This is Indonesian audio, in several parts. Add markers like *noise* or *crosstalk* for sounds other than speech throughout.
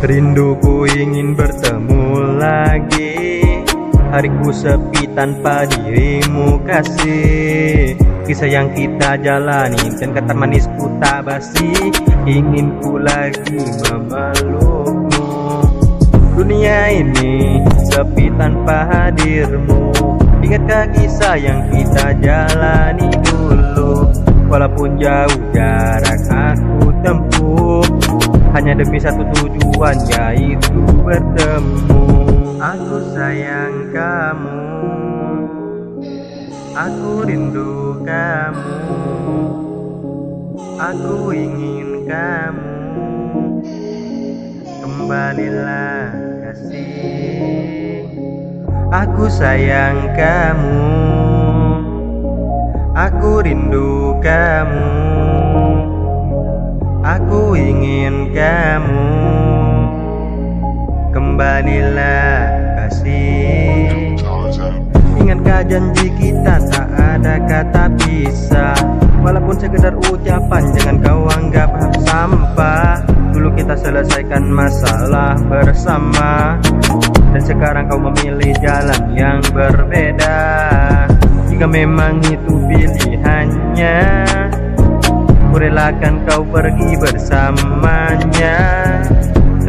Rinduku ingin bertemu lagi Hariku sepi tanpa dirimu kasih. Kisah yang kita jalani dan kata manisku tak basi. Ingin ku lagi memelukmu. Dunia ini sepi tanpa hadirmu. Ingatkah kisah yang kita jalani dulu? Walaupun jauh jarak aku tempuh hanya demi satu tujuan yaitu bertemu Aku sayang kamu. Aku rindu kamu. Aku ingin kamu. Kembalilah kasih. Aku sayang kamu. Aku rindu kamu. Aku ingin kamu. Kembalilah kasih Ingatkah janji kita tak ada kata pisah Walaupun sekedar ucapan jangan kau anggap sampah. Dulu kita selesaikan masalah bersama. Dan sekarang kau memilih jalan yang berbeda. Jika memang itu pilihannya Kurelakan kau pergi bersamanya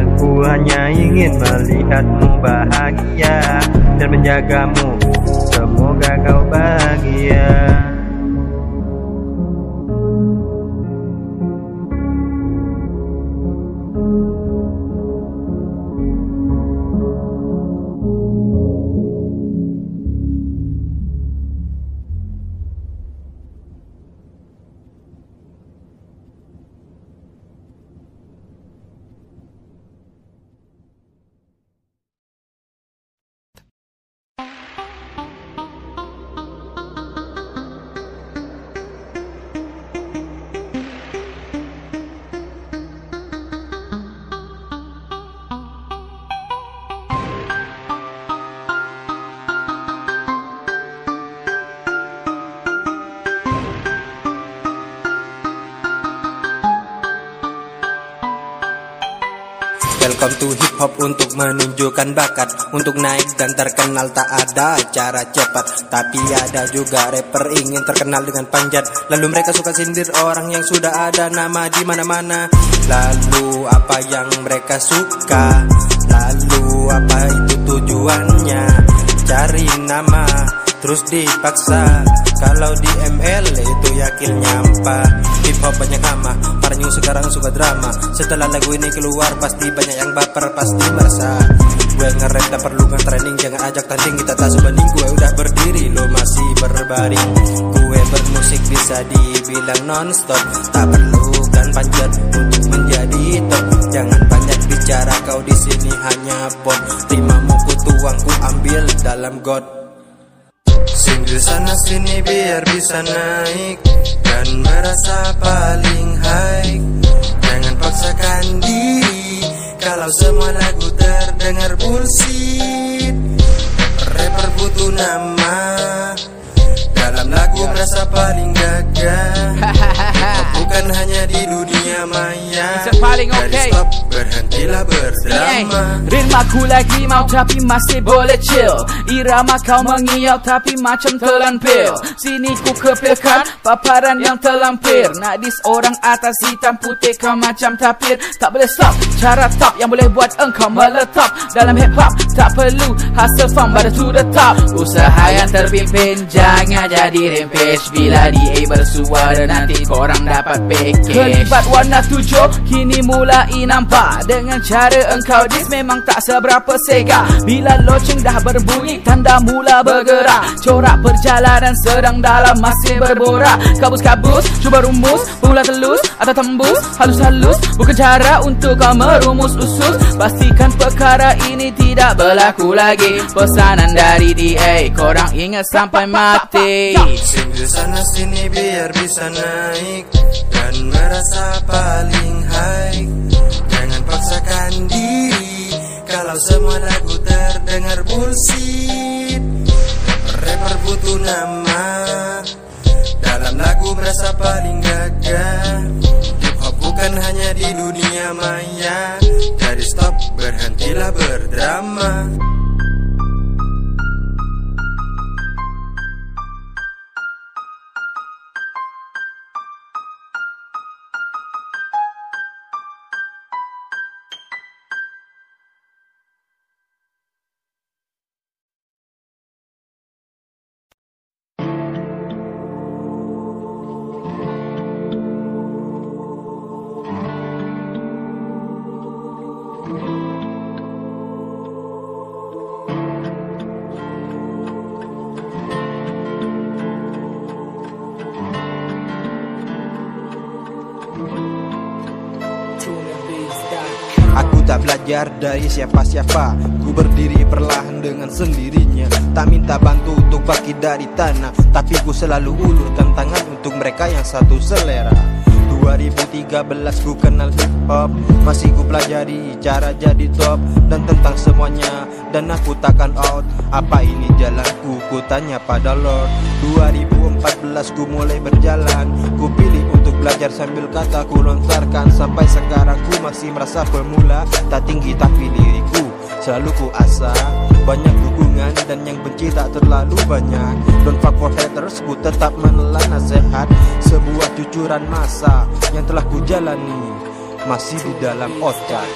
Aku hanya ingin melihatmu bahagia Dan menjagamu. Semoga kau bahagia Welcome to hip hop untuk menunjukkan bakat. Untuk naik dan terkenal tak ada cara cepat. Tapi ada juga rapper ingin terkenal dengan panjat. Lalu mereka suka sindir orang yang sudah ada nama di mana-mana. Lalu apa yang mereka suka? Lalu apa itu tujuannya? Cari nama terus dipaksa. Kalau di ML itu yakin nyampa. Hip hop banyak hama New sekarang suka drama. Setelah lagu ini keluar pasti banyak yang baper Pasti merasa. Gue nge-rap tak perlu nge-training Jangan ajak tanding. Kita tak sebanding Gue udah berdiri lo masih berbaring. Gue bermusik bisa dibilang non-stop. Tak perlu kan panjat untuk menjadi top. Jangan banyak bicara kau di sini hanya bot. Timamu ku tuang ku ambil dalam got Singgah sana sini biar bisa naik. Dan merasa paling high. Jangan paksakan diri Kalau semua lagu terdengar bullshit. Rapper butuh nama. Dalam lagu merasa paling gagah. *laughs* Bukan hanya di dunia maya. Dari stop berhentilah berdrama Ritmaku lagi mau tapi masih boleh chill. Irama kau mengiau tapi macam telan pil Sini ku kepilkan paparan yang terlampir Nak dis orang atas hitam putih kau macam tapir. Tak boleh stop cara top yang boleh buat engkau meletop. Dalam hip hop tak perlu hustle from but to the top. Usaha yang terpimpin jangan jadi fanpage Bila DA bersuara nanti korang dapat package. Kelibat warna tujuh kini mulai nampak. Dengan cara engkau dis memang tak seberapa sega. Bila loceng dah berbunyi tanda mula bergerak. Corak perjalanan sedang dalam masih berborak. Kabus-kabus cuba rumus Pula telus atau tembus. Halus-halus bukan cara untuk kau merumus usus. Pastikan perkara ini tidak berlaku lagi. Pesanan dari DA Korang ingat sampai mati Singgah sana sini biar bisa naik. Dan merasa paling high. Jangan paksakan diri Kalau semua lagu terdengar bullshit. Rapper butuh nama. Dalam lagu merasa paling gagah. Hip hop bukan hanya di dunia maya. Jadi stop berhentilah berdrama Tak belajar dari siapa-siapa. Ku berdiri perlahan dengan sendirinya. Tak minta bantu untuk bangkit dari tanah Tapi ku selalu ulurkan tangan untuk mereka yang satu selera 2013 ku kenal hip hop. Masih ku pelajari cara jadi top Dan tentang semuanya. Dan aku takkan out. Apa ini jalanku? Ku tanya pada Lord. 2014 ku mulai berjalan. Ku pilih untuk belajar sambil kata ku lontarkan. Sampai sekarang ku masih merasa pemula. Tak tinggi tapi diriku Selalu ku asa Banyak dukungan dan yang benci tak terlalu banyak. Don't fuck for haters Ku tetap menelan nasihat. Sebuah cucuran masa Yang telah ku jalani Masih di dalam otak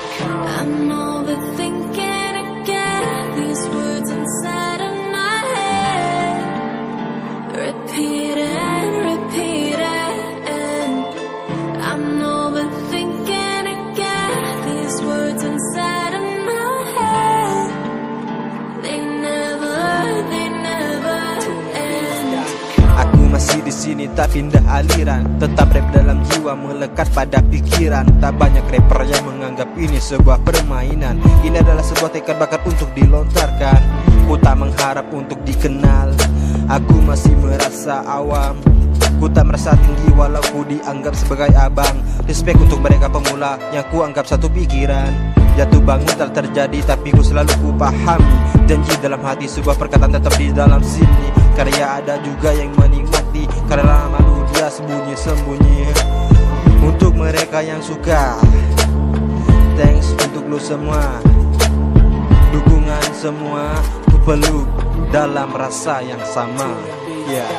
sini tak pindah aliran. Tetap rap dalam jiwa melekat pada pikiran. Tak banyak rapper yang menganggap ini sebuah permainan. Ini adalah sebuah tekad bakat untuk dilontarkan. Ku tak mengharap untuk dikenal. Aku masih merasa awam. Ku tak merasa tinggi walau ku dianggap sebagai abang. Respect untuk mereka pemula yang ku anggap satu pikiran. Jatuh bangun tak terjadi tapi ku selalu ku pahami Janji dalam hati sebuah perkataan tetap di dalam sini. Karya ada juga yang menikmati Karena malu dia sembunyi-sembunyi Untuk mereka yang suka Thanks untuk lu semua. Dukungan semua Ku peluk dalam rasa yang sama. Yeah.